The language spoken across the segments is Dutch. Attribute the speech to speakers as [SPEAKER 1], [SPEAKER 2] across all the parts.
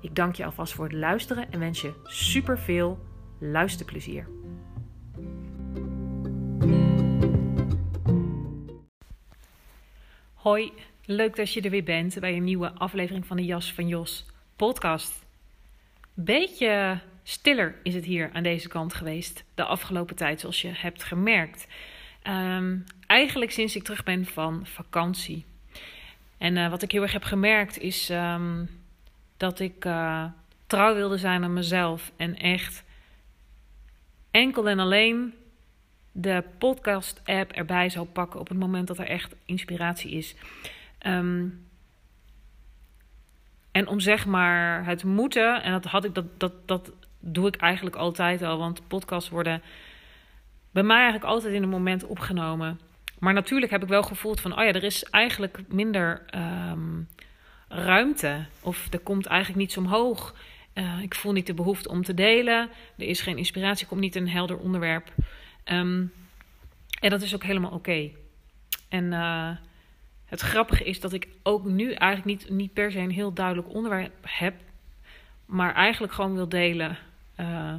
[SPEAKER 1] Ik dank je alvast voor het luisteren en wens je super veel luisterplezier. Hoi, leuk dat je er weer bent bij een nieuwe aflevering van de Jas van Jos podcast. Beetje stiller is het hier aan deze kant geweest de afgelopen tijd, zoals je hebt gemerkt. Um, eigenlijk sinds ik terug ben van vakantie. En uh, wat ik heel erg heb gemerkt is um, dat ik uh, trouw wilde zijn aan mezelf en echt enkel en alleen de podcast-app erbij zou pakken op het moment dat er echt inspiratie is. Um, en om zeg maar het moeten, en dat had ik, dat, dat, dat doe ik eigenlijk altijd al, want podcasts worden bij mij eigenlijk altijd in een moment opgenomen. Maar natuurlijk heb ik wel gevoeld van, oh ja, er is eigenlijk minder um, ruimte. Of er komt eigenlijk niets omhoog. Uh, ik voel niet de behoefte om te delen. Er is geen inspiratie, komt niet een helder onderwerp. Um, en dat is ook helemaal oké. En uh, het grappige is dat ik ook nu eigenlijk niet, niet per se een heel duidelijk onderwerp heb. Maar eigenlijk gewoon wil delen. Uh,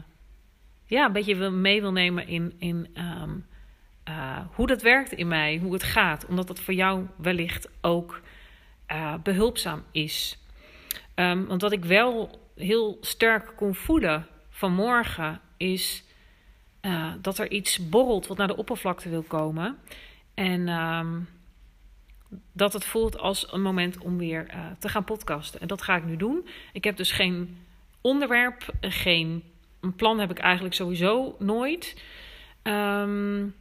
[SPEAKER 1] ja, een beetje mee wil nemen in, in uh, hoe dat werkt in mij, hoe het gaat. Omdat dat voor jou wellicht ook uh, behulpzaam is. Um, want wat ik wel heel sterk kon voelen vanmorgen is uh, dat er iets borrelt wat naar de oppervlakte wil komen. En um, dat het voelt als een moment om weer uh, te gaan podcasten. En dat ga ik nu doen. Ik heb dus geen onderwerp, geen een plan heb ik eigenlijk sowieso nooit. Um,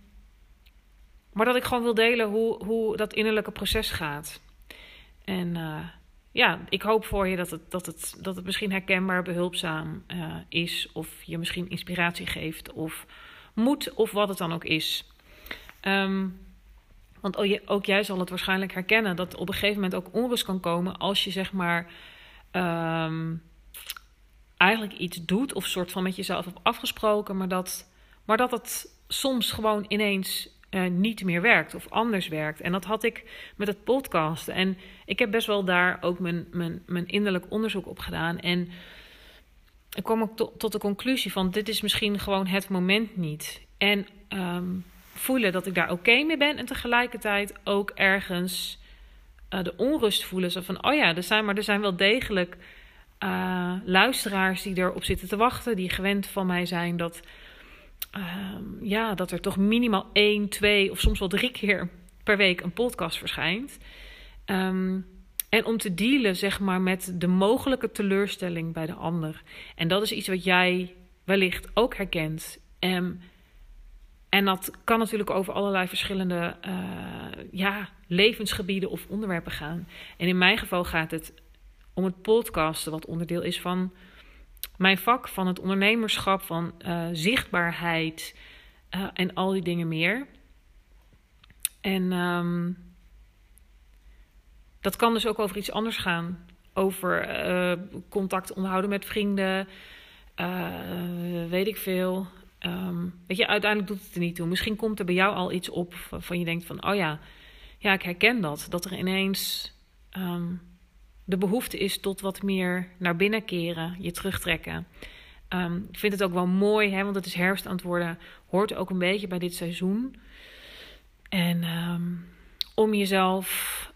[SPEAKER 1] maar dat ik gewoon wil delen hoe, hoe dat innerlijke proces gaat. En uh, ja, ik hoop voor je dat het, dat het, dat het misschien herkenbaar, behulpzaam uh, is. Of je misschien inspiratie geeft. Of moed, of wat het dan ook is. Um, want ook jij zal het waarschijnlijk herkennen dat op een gegeven moment ook onrust kan komen als je zeg maar um, eigenlijk iets doet of soort van met jezelf afgesproken, maar dat, maar dat het soms gewoon ineens uh, niet meer werkt of anders werkt. En dat had ik met het podcasten. En ik heb best wel daar ook mijn, mijn, mijn innerlijk onderzoek op gedaan. En ik kwam ook to, tot de conclusie van dit is misschien gewoon het moment niet. En um, voelen dat ik daar oké mee ben en tegelijkertijd ook ergens uh, de onrust voelen. Zo van, oh ja, er zijn, maar er zijn wel degelijk uh, luisteraars die erop zitten te wachten, die gewend van mij zijn dat, uh, ja, dat er toch minimaal één, twee of soms wel drie keer per week een podcast verschijnt. Um, en om te dealen, zeg maar, met de mogelijke teleurstelling bij de ander. En dat is iets wat jij wellicht ook herkent. Um, en dat kan natuurlijk over allerlei verschillende uh, ja, levensgebieden of onderwerpen gaan. En in mijn geval gaat het om het podcasten, wat onderdeel is van mijn vak, van het ondernemerschap, van uh, zichtbaarheid uh, en al die dingen meer. En um, dat kan dus ook over iets anders gaan. Over uh, contact onderhouden met vrienden, weet ik veel. Um, weet je, uiteindelijk doet het er niet toe. Misschien komt er bij jou al iets op van je denkt van, oh ja, ja, ik herken dat. Dat er ineens um, de behoefte is tot wat meer naar binnen keren, je terugtrekken. Um, ik vind het ook wel mooi, hè, want het is herfst aan het worden, hoort ook een beetje bij dit seizoen. En um, om jezelf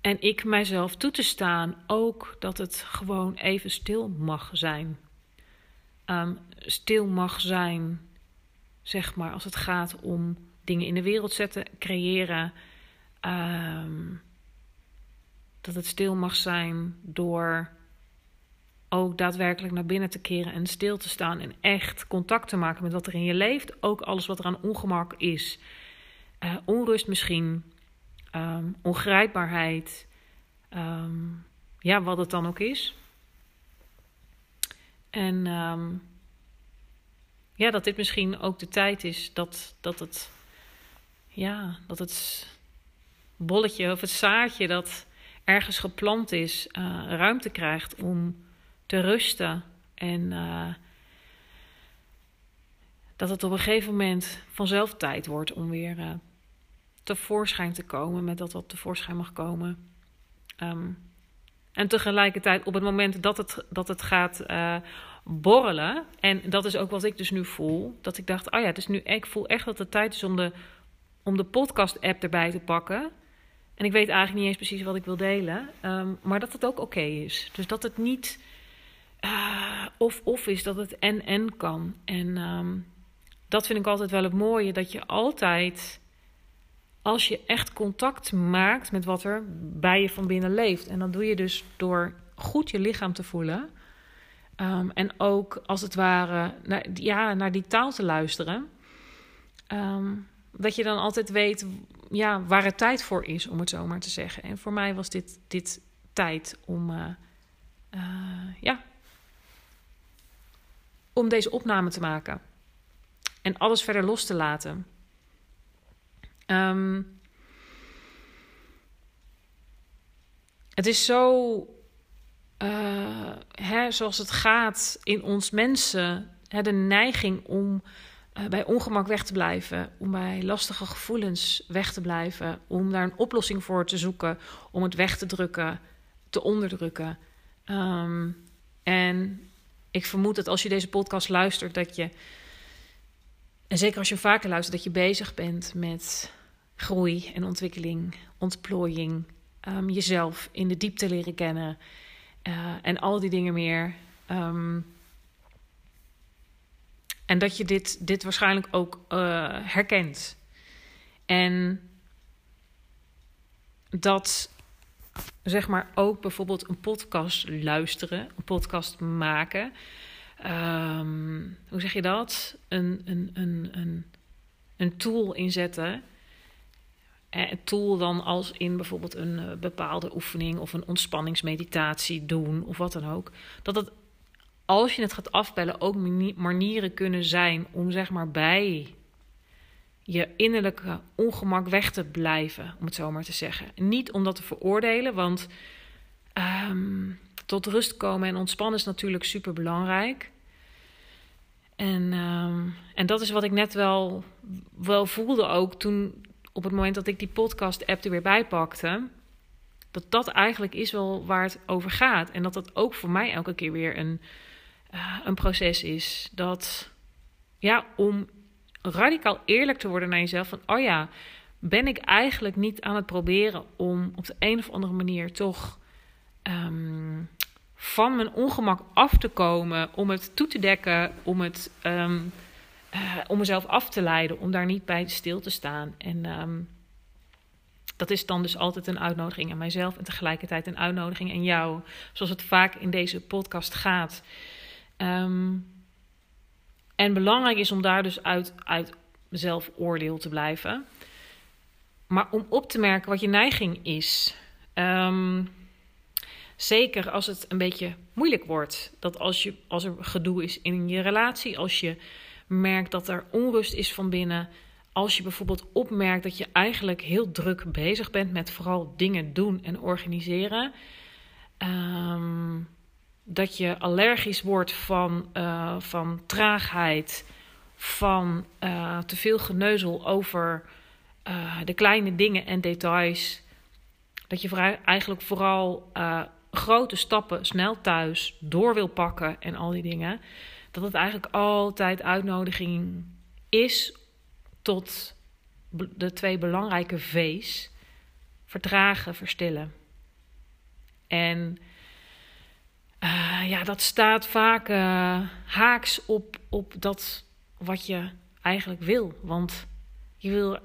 [SPEAKER 1] en ik mijzelf toe te staan, ook dat het gewoon even stil mag zijn. ehm, stil mag zijn, zeg maar, als het gaat om dingen in de wereld zetten, creëren. Ehm, dat het stil mag zijn door ook daadwerkelijk naar binnen te keren en stil te staan en echt contact te maken met wat er in je leeft. Ook alles wat er aan ongemak is. Uh, onrust misschien, um, ongrijpbaarheid, ehm, ja, wat het dan ook is. En um, ja, dat dit misschien ook de tijd is dat, dat het, ja, dat het bolletje of het zaadje dat ergens geplant is, uh, ruimte krijgt om te rusten. En uh, dat het op een gegeven moment vanzelf tijd wordt om weer uh, tevoorschijn te komen met dat wat tevoorschijn mag komen. Um, en tegelijkertijd op het moment dat het, dat het gaat borrelen, en dat is ook wat ik dus nu voel, dat ik dacht, oh ja, het is nu, ik voel echt dat het tijd is om de, om de podcast-app erbij te pakken. En ik weet eigenlijk niet eens precies wat ik wil delen, um, maar dat het ook oké is. Dus dat het niet uh, of-of is, dat het en-en kan. En um, dat vind ik altijd wel het mooie, dat je altijd, als je echt contact maakt met wat er bij je van binnen leeft. En dat doe je dus door goed je lichaam te voelen. Um, en ook als het ware naar, ja, naar die taal te luisteren. Um, dat je dan altijd weet ja, waar het tijd voor is, om het zo maar te zeggen. En voor mij was dit, dit tijd om uh, uh, ja, om deze opname te maken. En alles verder los te laten. Um, het is zo, uh, hè, zoals het gaat in ons mensen, de neiging om bij ongemak weg te blijven, om bij lastige gevoelens weg te blijven, om daar een oplossing voor te zoeken, om het weg te drukken, te onderdrukken. Um, en ik vermoed dat als je deze podcast luistert, dat je, en zeker als je vaker luistert, dat je bezig bent met groei en ontwikkeling, ontplooiing, um, jezelf in de diepte leren kennen uh, en al die dingen meer. Um, en dat je dit, dit waarschijnlijk ook uh, herkent. En dat zeg maar ook bijvoorbeeld een podcast luisteren, een podcast maken. Um, hoe zeg je dat? Een, een, een, een, een tool inzetten. Eh, een tool dan als in bijvoorbeeld een uh, bepaalde oefening of een ontspanningsmeditatie doen of wat dan ook. Dat het, als je het gaat afbellen, ook manieren kunnen zijn om zeg maar bij je innerlijke ongemak weg te blijven, om het zo maar te zeggen. Niet om dat te veroordelen, want um, tot rust komen en ontspannen is natuurlijk super belangrijk. En, um, en dat is wat ik net wel, wel voelde ook toen, op het moment dat ik die podcast-app er weer bij pakte. Dat dat eigenlijk is wel waar het over gaat. En dat dat ook voor mij elke keer weer een, een proces is. Dat ja, om radicaal eerlijk te worden naar jezelf. Van, oh ja, ben ik eigenlijk niet aan het proberen om op de een of andere manier toch um, van mijn ongemak af te komen, om het toe te dekken, om het um, uh, om mezelf af te leiden, om daar niet bij stil te staan. En um, dat is dan dus altijd een uitnodiging aan mijzelf en tegelijkertijd een uitnodiging aan jou, zoals het vaak in deze podcast gaat. Um, en belangrijk is om daar dus uit, uit zelfoordeel te blijven. Maar om op te merken wat je neiging is. Um, zeker als het een beetje moeilijk wordt. Dat als, je, als er gedoe is in je relatie, als je merkt dat er onrust is van binnen. Als je bijvoorbeeld opmerkt dat je eigenlijk heel druk bezig bent met vooral dingen doen en organiseren. Um, dat je allergisch wordt van, uh, van traagheid, van uh, te veel geneuzel over uh, de kleine dingen en details. Dat je eigenlijk vooral grote stappen snel thuis door wil pakken en al die dingen. Dat het eigenlijk altijd uitnodiging is tot de twee belangrijke V's: vertragen, verstillen. En uh, ja, dat staat vaak uh, haaks op, op dat wat je eigenlijk wil. Want je wil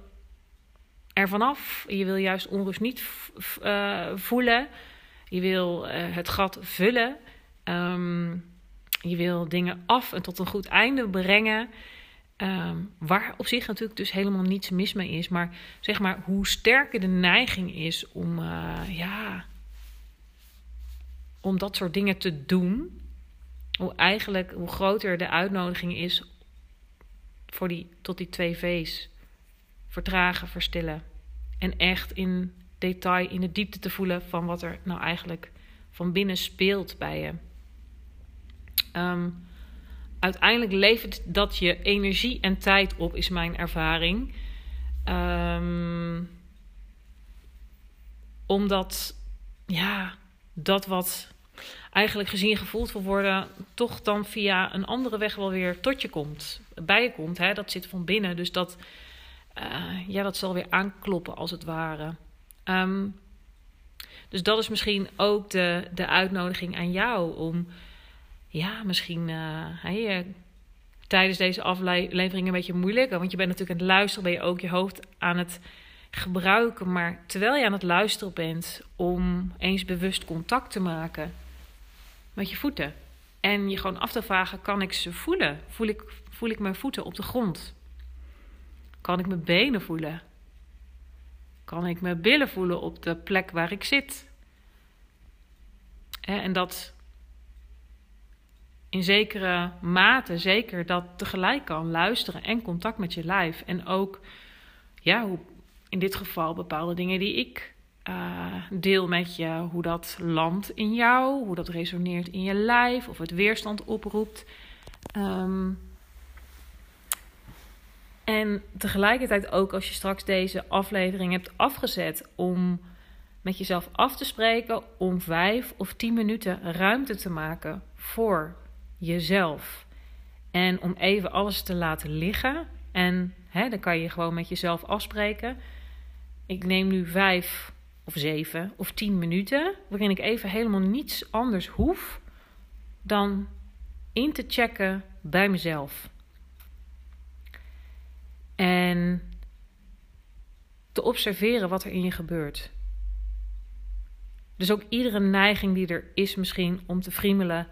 [SPEAKER 1] er vanaf. Je wil juist onrust niet uh, voelen. Je wil het gat vullen. Um, je wil dingen af en tot een goed einde brengen. Um, waar op zich natuurlijk dus helemaal niets mis mee is. Maar zeg maar, hoe sterker de neiging is om, ja, om dat soort dingen te doen. Hoe eigenlijk, hoe groter de uitnodiging is voor die, tot die twee V's. Vertragen, verstillen. En echt in detail, in de diepte te voelen van wat er nou eigenlijk van binnen speelt bij je. Um, uiteindelijk levert dat je energie en tijd op, is mijn ervaring. Um, omdat, ja, dat wat eigenlijk gezien gevoeld wil worden, toch dan via een andere weg wel weer tot je komt, bij je komt. Hè? Dat zit van binnen, dus dat, uh, ja, dat zal weer aankloppen als het ware. Um, dus dat is misschien ook de, de uitnodiging aan jou om ja, misschien uh, tijdens deze aflevering een beetje moeilijk. Want je bent natuurlijk aan het luisteren, ben je ook je hoofd aan het gebruiken. Maar terwijl je aan het luisteren bent, om eens bewust contact te maken met je voeten. En je gewoon af te vragen: kan ik ze voelen? Voel ik, voel ik mijn voeten op de grond? Kan ik mijn benen voelen? Kan ik mijn billen voelen op de plek waar ik zit? En dat in zekere mate zeker dat tegelijk kan luisteren en contact met je lijf. En ook, ja, hoe, in dit geval bepaalde dingen die ik uh, deel met je, hoe dat landt in jou, hoe dat resoneert in je lijf, of het weerstand oproept. Um, en tegelijkertijd ook als je straks deze aflevering hebt afgezet om met jezelf af te spreken om vijf of tien minuten ruimte te maken voor jezelf. En om even alles te laten liggen. En hè, dan kan je gewoon met jezelf afspreken. Ik neem nu vijf of zeven of tien minuten. Waarin ik even helemaal niets anders hoef dan in te checken bij mezelf. En te observeren wat er in je gebeurt. Dus ook iedere neiging die er is, misschien om te friemelen,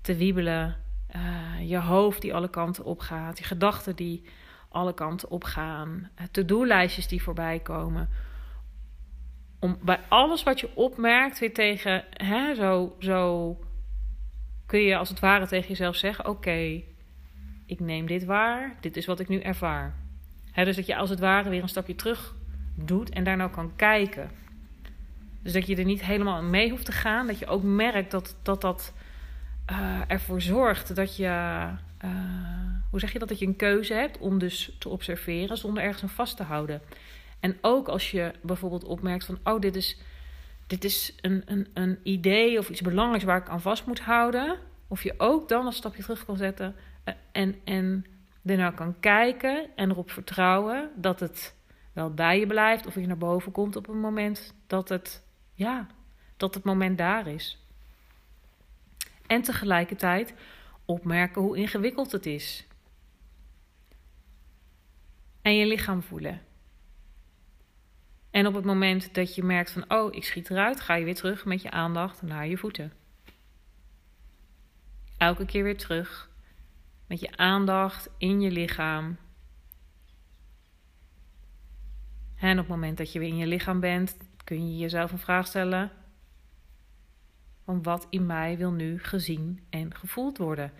[SPEAKER 1] te wiebelen. Uh, je hoofd die alle kanten op gaat. Je gedachten die alle kanten op gaan. Uh, to-do-lijstjes die voorbij komen. Om bij alles wat je opmerkt weer tegen, hè, zo, zo kun je als het ware tegen jezelf zeggen: Oké, ik neem dit waar, dit is wat ik nu ervaar. Hè, dus dat je als het ware weer een stapje terug doet en daar nou kan kijken. Dus dat je er niet helemaal mee hoeft te gaan. Dat je ook merkt dat dat, dat uh, ervoor zorgt dat je, uh, hoe zeg je dat, dat je een keuze hebt om dus te observeren zonder ergens aan vast te houden. En ook als je bijvoorbeeld opmerkt van, oh, dit is, dit is een, een, een idee of iets belangrijks waar ik aan vast moet houden. Of je ook dan een stapje terug kan zetten uh, en, en ernaar kan kijken en erop vertrouwen dat het wel bij je blijft of je naar boven komt op een moment dat het, ja, dat het moment daar is. En tegelijkertijd opmerken hoe ingewikkeld het is. En je lichaam voelen. En op het moment dat je merkt van, oh, ik schiet eruit, ga je weer terug met je aandacht naar je voeten. Elke keer weer terug met je aandacht in je lichaam. En op het moment dat je weer in je lichaam bent, kun je jezelf een vraag stellen: van wat in mij wil nu gezien en gevoeld worden.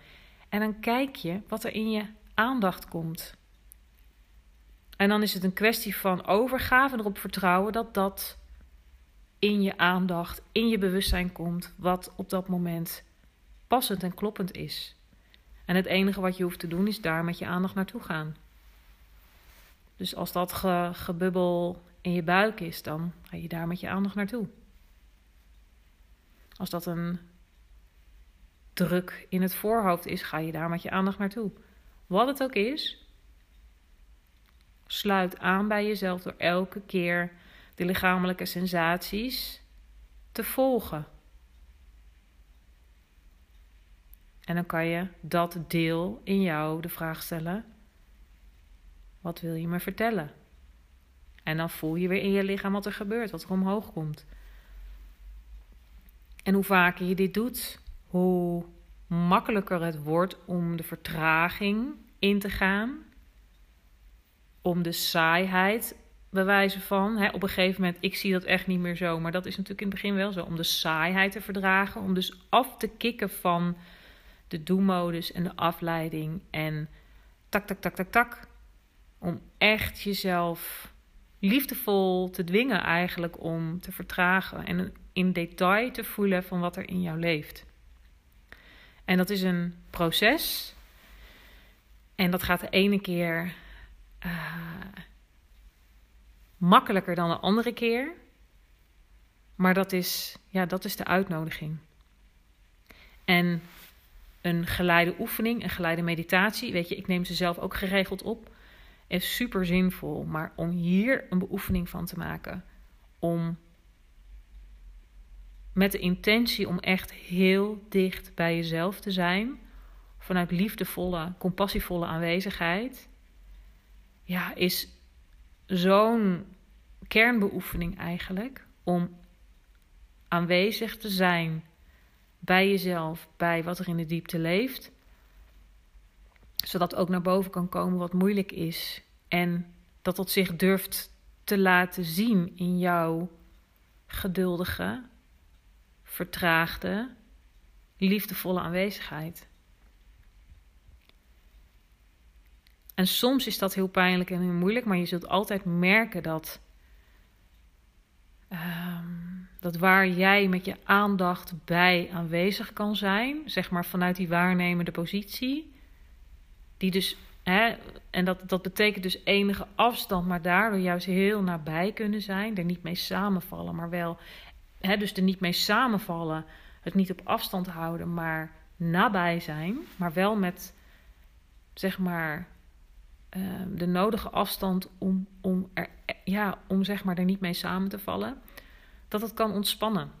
[SPEAKER 1] En dan kijk je wat er in je aandacht komt. En dan is het een kwestie van overgave en erop vertrouwen dat dat in je aandacht, in je bewustzijn komt, wat op dat moment passend en kloppend is. En het enige wat je hoeft te doen is daar met je aandacht naartoe gaan. Dus als dat gebubbel in je buik is, dan ga je daar met je aandacht naartoe. Als dat een druk in het voorhoofd is, ga je daar met je aandacht naartoe. Wat het ook is, sluit aan bij jezelf door elke keer de lichamelijke sensaties te volgen. En dan kan je dat deel in jou de vraag stellen: wat wil je me vertellen? En dan voel je weer in je lichaam wat er gebeurt, wat er omhoog komt. En hoe vaker je dit doet, hoe makkelijker het wordt om de vertraging in te gaan. Om de saaiheid, bewijzen van. Hè, op een gegeven moment, ik zie dat echt niet meer zo, maar dat is natuurlijk in het begin wel zo. Om de saaiheid te verdragen, om dus af te kicken van de do-modus en de afleiding. En tak, tak, tak, tak, tak. Om echt jezelf liefdevol te dwingen eigenlijk om te vertragen en in detail te voelen van wat er in jou leeft. En dat is een proces. En dat gaat de ene keer uh, makkelijker dan de andere keer. Maar dat is, ja, dat is de uitnodiging. En een geleide oefening, een geleide meditatie, weet je, ik neem ze zelf ook geregeld op, is super zinvol. Maar om hier een beoefening van te maken, om met de intentie om echt heel dicht bij jezelf te zijn, vanuit liefdevolle, compassievolle aanwezigheid, ja, is zo'n kernbeoefening eigenlijk om aanwezig te zijn bij jezelf, bij wat er in de diepte leeft, zodat ook naar boven kan komen wat moeilijk is en dat het zich durft te laten zien in jouw geduldige, vertraagde, liefdevolle aanwezigheid. En soms is dat heel pijnlijk en heel moeilijk, maar je zult altijd merken dat, ehm, dat waar jij met je aandacht bij aanwezig kan zijn, zeg maar vanuit die waarnemende positie, die dus, hè, en dat, dat betekent dus enige afstand, maar daardoor juist heel nabij kunnen zijn, er niet mee samenvallen, maar wel, hè, dus er niet mee samenvallen, het niet op afstand houden, maar nabij zijn, maar wel met, zeg maar, Ehm, de nodige afstand om, om, er, ja, om zeg maar er niet mee samen te vallen, dat het kan ontspannen.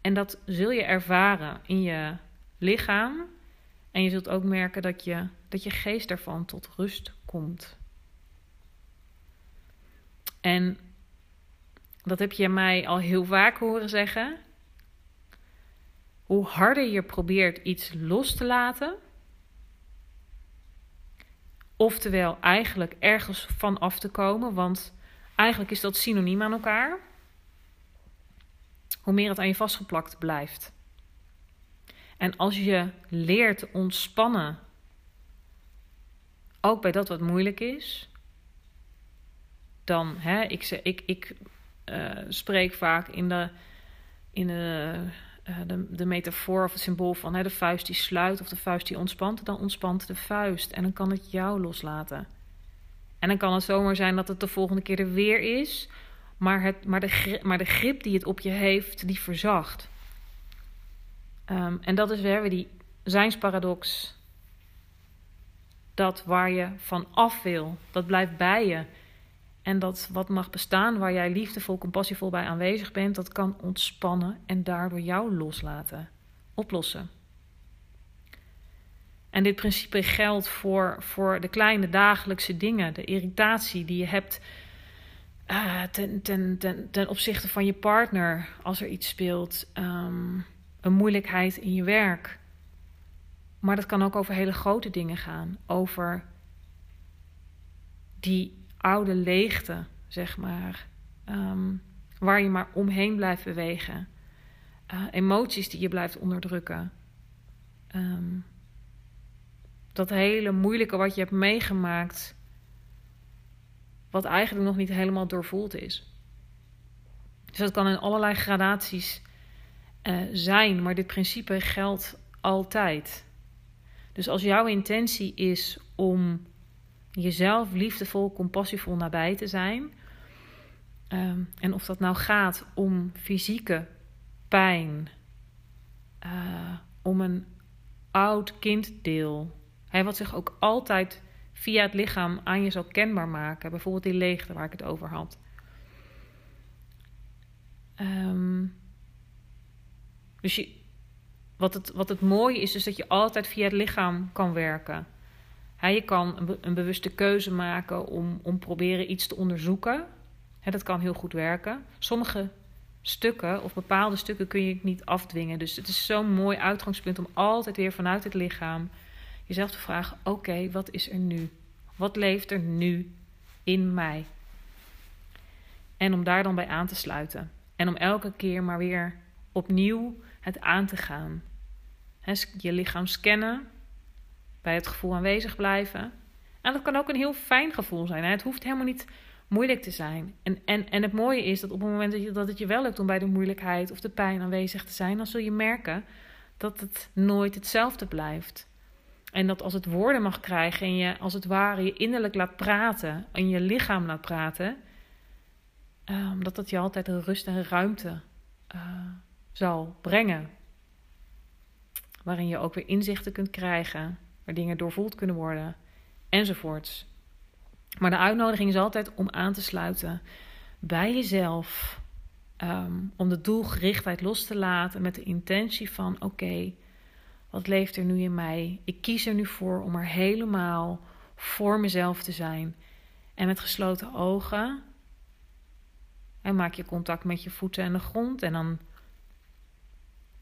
[SPEAKER 1] En dat zul je ervaren in je lichaam. En je zult ook merken dat je, dat je geest ervan tot rust komt. En dat heb je mij al heel vaak horen zeggen. Hoe harder je probeert iets los te laten, Oftewel, eigenlijk ergens van af te komen, want eigenlijk is dat synoniem aan elkaar. Hoe meer het aan je vastgeplakt blijft. En als je leert ontspannen, ook bij dat wat moeilijk is, dan, hè, ik, ik, ik uh, spreek vaak in de, in de eh, de, de metafoor of het symbool van hè, de vuist die sluit of de vuist die ontspant, dan ontspant de vuist en dan kan het jou loslaten. En dan kan het zomaar zijn dat het de volgende keer er weer is, maar, het, maar, de, maar de grip die het op je heeft, die verzacht. Ehm, en dat is weer die zijnsparadox. Dat waar je van af wil, dat blijft bij je. En dat wat mag bestaan, waar jij liefdevol, compassievol bij aanwezig bent, dat kan ontspannen en daardoor jou loslaten, oplossen. En dit principe geldt voor, voor de kleine dagelijkse dingen, de irritatie die je hebt uh, ten, ten, ten, ten opzichte van je partner als er iets speelt, um, een moeilijkheid in je werk. Maar dat kan ook over hele grote dingen gaan, over die oude leegte, zeg maar. Ehm, waar je maar omheen blijft bewegen. Uh, emoties die je blijft onderdrukken. Ehm, dat hele moeilijke wat je hebt meegemaakt. Wat eigenlijk nog niet helemaal doorvoeld is. Dus dat kan in allerlei gradaties uh, zijn, maar dit principe geldt altijd. Dus als jouw intentie is om jezelf liefdevol, compassievol nabij te zijn. Ehm, en of dat nou gaat om fysieke pijn, uh, om een oud kinddeel, hè, wat zich ook altijd via het lichaam aan je zal kenbaar maken. Bijvoorbeeld die leegte waar ik het over had. Um, dus je, wat, het, wat het mooie is, is dat je altijd via het lichaam kan werken. Je kan een, een, bewuste keuze maken om, om proberen iets te onderzoeken. dat kan heel goed werken. Sommige stukken of bepaalde stukken kun je niet afdwingen. Dus het is zo'n mooi uitgangspunt om altijd weer vanuit het lichaam jezelf te vragen: oké, wat is er nu? Wat leeft er nu in mij? En om daar dan bij aan te sluiten. En om elke keer maar weer opnieuw het aan te gaan. je lichaam scannen, bij het gevoel aanwezig blijven. En dat kan ook een heel fijn gevoel zijn. Het hoeft helemaal niet moeilijk te zijn. En, en, en het mooie is dat op het moment dat, je, dat het je wel lukt om bij de moeilijkheid of de pijn aanwezig te zijn, dan zul je merken dat het nooit hetzelfde blijft. En dat als het woorden mag krijgen en je als het ware je innerlijk laat praten en je lichaam laat praten, um, dat dat je altijd een rust en ruimte uh, zal brengen. Waarin je ook weer inzichten kunt krijgen, waar dingen doorvoeld kunnen worden, enzovoorts. Maar de uitnodiging is altijd om aan te sluiten bij jezelf. Um, om de doelgerichtheid los te laten met de intentie van: oké, wat leeft er nu in mij? Ik kies er nu voor om er helemaal voor mezelf te zijn. En met gesloten ogen. En maak je contact met je voeten en de grond. En dan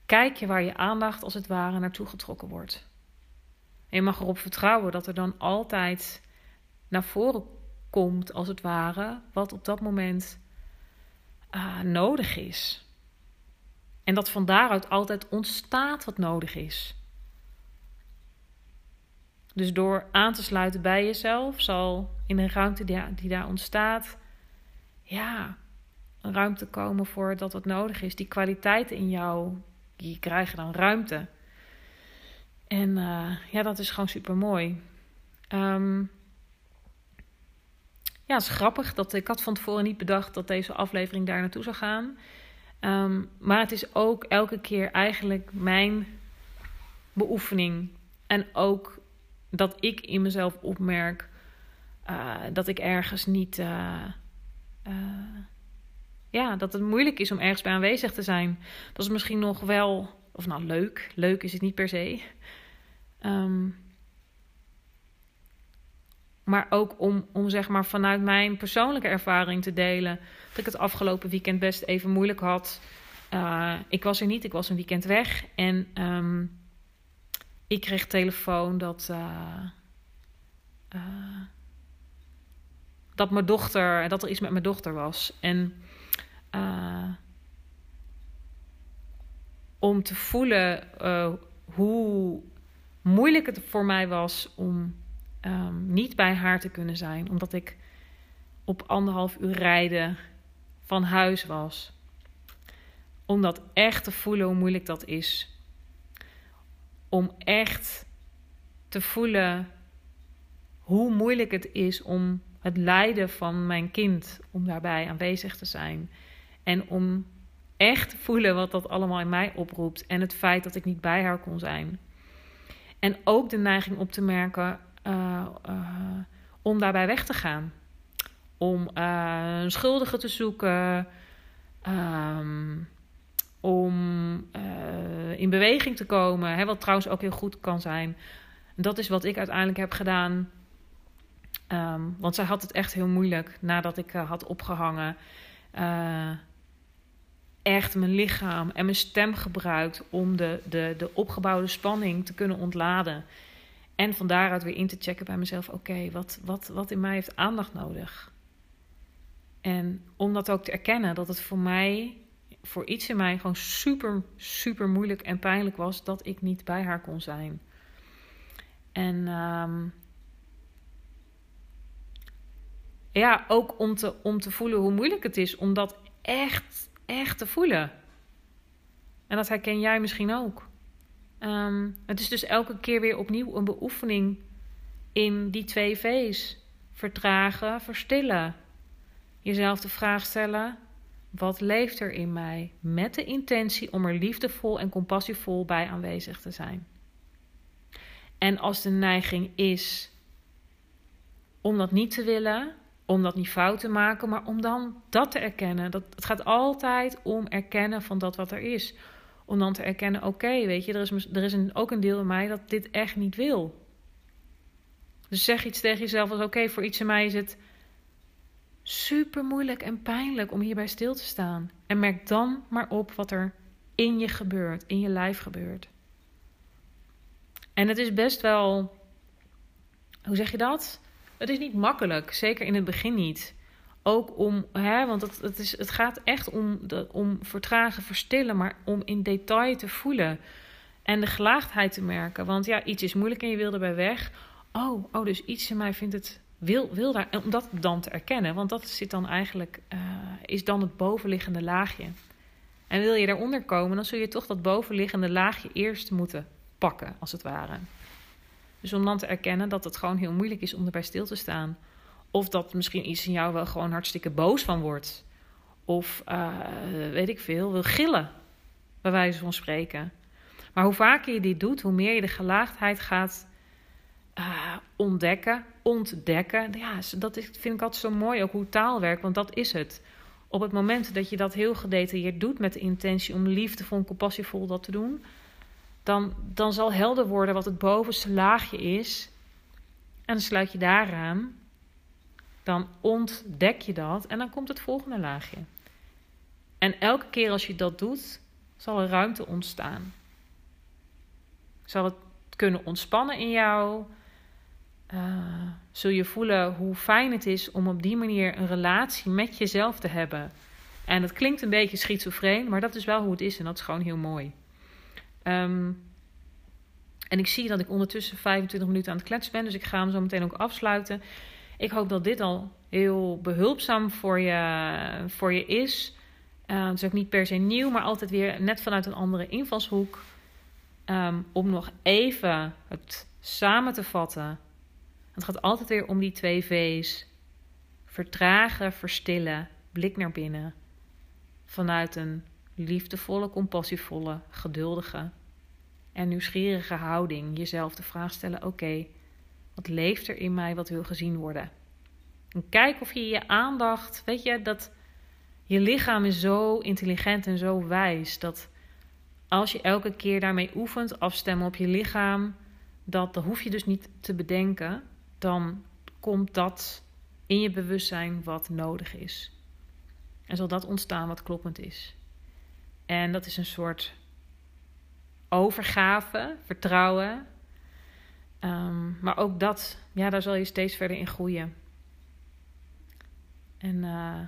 [SPEAKER 1] kijk je waar je aandacht als het ware naartoe getrokken wordt. En je mag erop vertrouwen dat er dan altijd naar voren komt, als het ware, wat op dat moment uh, nodig is. En dat van daaruit altijd ontstaat wat nodig is. Dus door aan te sluiten bij jezelf, zal in een ruimte die, die daar ontstaat, ja, een ruimte komen voor dat wat nodig is. Die kwaliteiten in jou, die krijgen dan ruimte. En uh, ja, dat is gewoon super mooi. Um, ja, het is grappig. Dat, ik had van tevoren niet bedacht dat deze aflevering daar naartoe zou gaan. Ehm, maar het is ook elke keer eigenlijk mijn beoefening. En ook dat ik in mezelf opmerk uh, dat ik ergens niet. Uh, ja, dat het moeilijk is om ergens bij aanwezig te zijn. Dat is misschien nog wel. Of nou, leuk. Leuk is het niet per se. Um, maar ook om, om zeg maar vanuit mijn persoonlijke ervaring te delen. Dat ik het afgelopen weekend best even moeilijk had. Uh, ik was er niet, ik was een weekend weg. En um, ik kreeg telefoon dat. Uh, uh, dat mijn dochter. Dat er iets met mijn dochter was. En. Om te voelen hoe moeilijk het voor mij was om um, niet bij haar te kunnen zijn, omdat ik op anderhalf uur rijden van huis was. Om dat echt te voelen hoe moeilijk dat is. Om echt te voelen hoe moeilijk het is om het lijden van mijn kind, om daarbij aanwezig te zijn. En om echt voelen wat dat allemaal in mij oproept. En het feit dat ik niet bij haar kon zijn. En ook de neiging op te merken: uh, om daarbij weg te gaan. Om uh, een schuldige te zoeken. Um, om in beweging te komen. Wat trouwens ook heel goed kan zijn. Dat is wat ik uiteindelijk heb gedaan. Um, want zij had het echt heel moeilijk nadat ik had opgehangen. Echt mijn lichaam en mijn stem gebruikt om de, de, de opgebouwde spanning te kunnen ontladen. En van daaruit weer in te checken bij mezelf: oké, wat, wat, wat in mij heeft aandacht nodig? En om dat ook te erkennen, dat het voor mij, voor iets in mij, gewoon super, super moeilijk en pijnlijk was dat ik niet bij haar kon zijn. En um, ja, ook om te, om te voelen hoe moeilijk het is om dat echt, echt te voelen. En dat herken jij misschien ook. Um, het is dus elke keer weer opnieuw een beoefening in die twee V's. Vertragen, verstillen. Jezelf de vraag stellen: wat leeft er in mij? Met de intentie om er liefdevol en compassievol bij aanwezig te zijn. En als de neiging is om dat niet te willen, om dat niet fout te maken, maar om dan dat te erkennen. Dat, het gaat altijd om erkennen van dat wat er is Om dan te erkennen: oké, weet je, er is, er is ook een deel in mij dat dit echt niet wil. Dus zeg iets tegen jezelf als: oké, voor iets in mij is het super moeilijk en pijnlijk om hierbij stil te staan. En merk dan maar op wat er in je gebeurt, in je lijf gebeurt. En het is best wel, hoe zeg je dat? Het is niet makkelijk, zeker in het begin niet. Ook om, hè, want het, het, is, het gaat echt om, de, om vertragen, verstillen, maar om in detail te voelen. En de gelaagdheid te merken. Want ja, iets is moeilijk en je wil erbij weg. Oh, oh, dus iets in mij vindt het wil, wil daar, om dat dan te erkennen, want dat zit dan eigenlijk, uh, is dan het bovenliggende laagje. En wil je daaronder komen, dan zul je toch dat bovenliggende laagje eerst moeten pakken, als het ware. Dus om dan te erkennen dat het gewoon heel moeilijk is om erbij stil te staan. Of dat misschien iets in jou wel gewoon hartstikke boos van wordt. Of uh, weet ik veel, wil gillen, bij wijze van spreken. Maar hoe vaker je dit doet, hoe meer je de gelaagdheid gaat uh, ontdekken, ontdekken. Ja, dat is, vind ik altijd zo mooi, ook hoe taal werkt, want dat is het. Op het moment dat je dat heel gedetailleerd doet met de intentie om liefdevol en compassievol dat te doen, dan, dan zal helder worden wat het bovenste laagje is. En dan sluit je daaraan. Dan ontdek je dat en dan komt het volgende laagje. En elke keer als je dat doet, zal er ruimte ontstaan. Zal het kunnen ontspannen in jou? uh, zul je voelen hoe fijn het is om op die manier een relatie met jezelf te hebben. En dat klinkt een beetje schizofreen, maar dat is wel hoe het is en dat is gewoon heel mooi. Um, en ik zie dat ik ondertussen 25 minuten aan het kletsen ben, dus ik ga hem zo meteen ook afsluiten. Ik hoop dat dit al heel behulpzaam voor je, voor je is. Uh, het is ook niet per se nieuw, maar altijd weer net vanuit een andere invalshoek. Um, om nog even het samen te vatten het gaat altijd weer om die twee V's. Vertragen, verstillen, blik naar binnen. Vanuit een liefdevolle, compassievolle, geduldige en nieuwsgierige houding jezelf de vraag stellen: oké, wat leeft er in mij wat wil gezien worden? En kijk of je je aandacht, weet je, dat je lichaam is zo intelligent en zo wijs dat als je elke keer daarmee oefent, afstemmen op je lichaam, dat, dat hoef je dus niet te bedenken dan komt dat in je bewustzijn wat nodig is. En zal dat ontstaan wat kloppend is. En dat is een soort overgave, vertrouwen. Um, maar ook dat, ja, daar zal je steeds verder in groeien. En uh,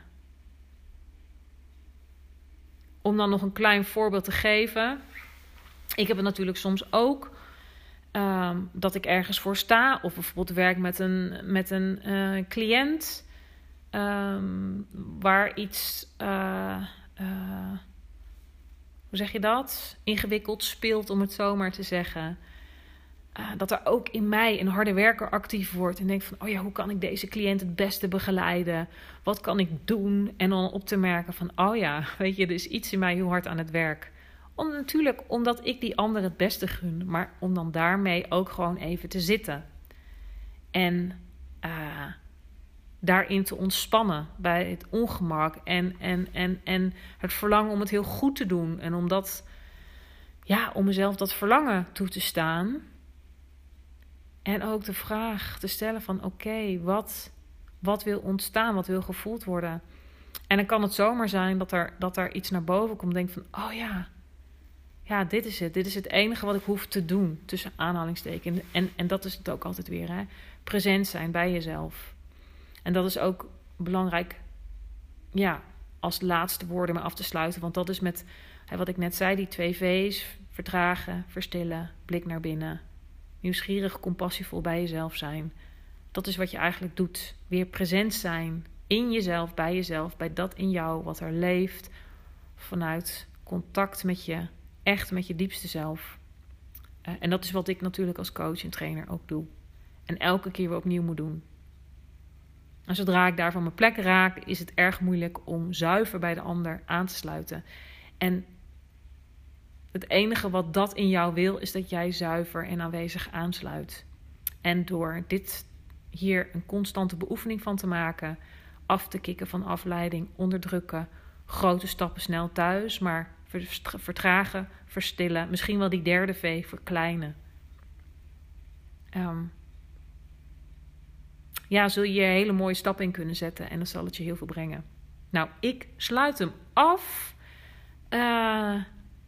[SPEAKER 1] om dan nog een klein voorbeeld te geven. Ik heb het natuurlijk soms ook Ehm, dat ik ergens voor sta. Of bijvoorbeeld werk met een, met een uh, cliënt. Um, waar iets. Uh, hoe zeg je dat? Ingewikkeld speelt, om het zo maar te zeggen. dat er ook in mij een harde werker actief wordt. En denk van: oh ja, hoe kan ik deze cliënt het beste begeleiden? Wat kan ik doen? En dan op te merken van: oh ja, weet je, er is iets in mij heel hard aan het werk. Om, natuurlijk omdat ik die ander het beste gun, maar om dan daarmee ook gewoon even te zitten. En uh, daarin te ontspannen bij het ongemak en, en, en, en het verlangen om het heel goed te doen. En om dat, ja, om mezelf dat verlangen toe te staan. En ook de vraag te stellen van oké, wat, wat wil ontstaan, wat wil gevoeld worden? En dan kan het zomaar zijn dat er, dat er iets naar boven komt. Denk van, oh ja, ja, dit is het. Dit is het enige wat ik hoef te doen. Tussen aanhalingstekens. En, en dat is het ook altijd weer. Hè? Present zijn bij jezelf. En dat is ook belangrijk. Ja, als laatste woorden maar af te sluiten. Want dat is met wat ik net zei. Die twee V's. Vertragen, verstillen, blik naar binnen. Nieuwsgierig, compassievol bij jezelf zijn. Dat is wat je eigenlijk doet. Weer present zijn in jezelf, bij jezelf, bij dat in jou wat er leeft. Vanuit contact met je echt met je diepste zelf. Uh, en dat is wat ik natuurlijk als coach en trainer ook doe. En elke keer weer opnieuw moet doen. En zodra ik daar van mijn plek raak, is het erg moeilijk om zuiver bij de ander aan te sluiten. En het enige wat dat in jou wil, is dat jij zuiver en aanwezig aansluit. En door dit hier een constante beoefening van te maken, af te kicken van afleiding, onderdrukken, grote stappen snel thuis, maar vertragen, verstillen. Misschien wel die derde V, verkleinen. Um, ja, zul je hele mooie stap in kunnen zetten en dan zal het je heel veel brengen. Nou, ik sluit hem af. Uh,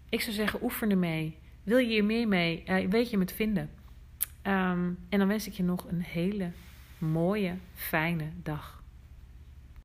[SPEAKER 1] ik zou zeggen, oefen ermee. Wil je hier meer mee? Uh, weet je me vinden. Um, en dan wens ik je nog een hele mooie, fijne dag.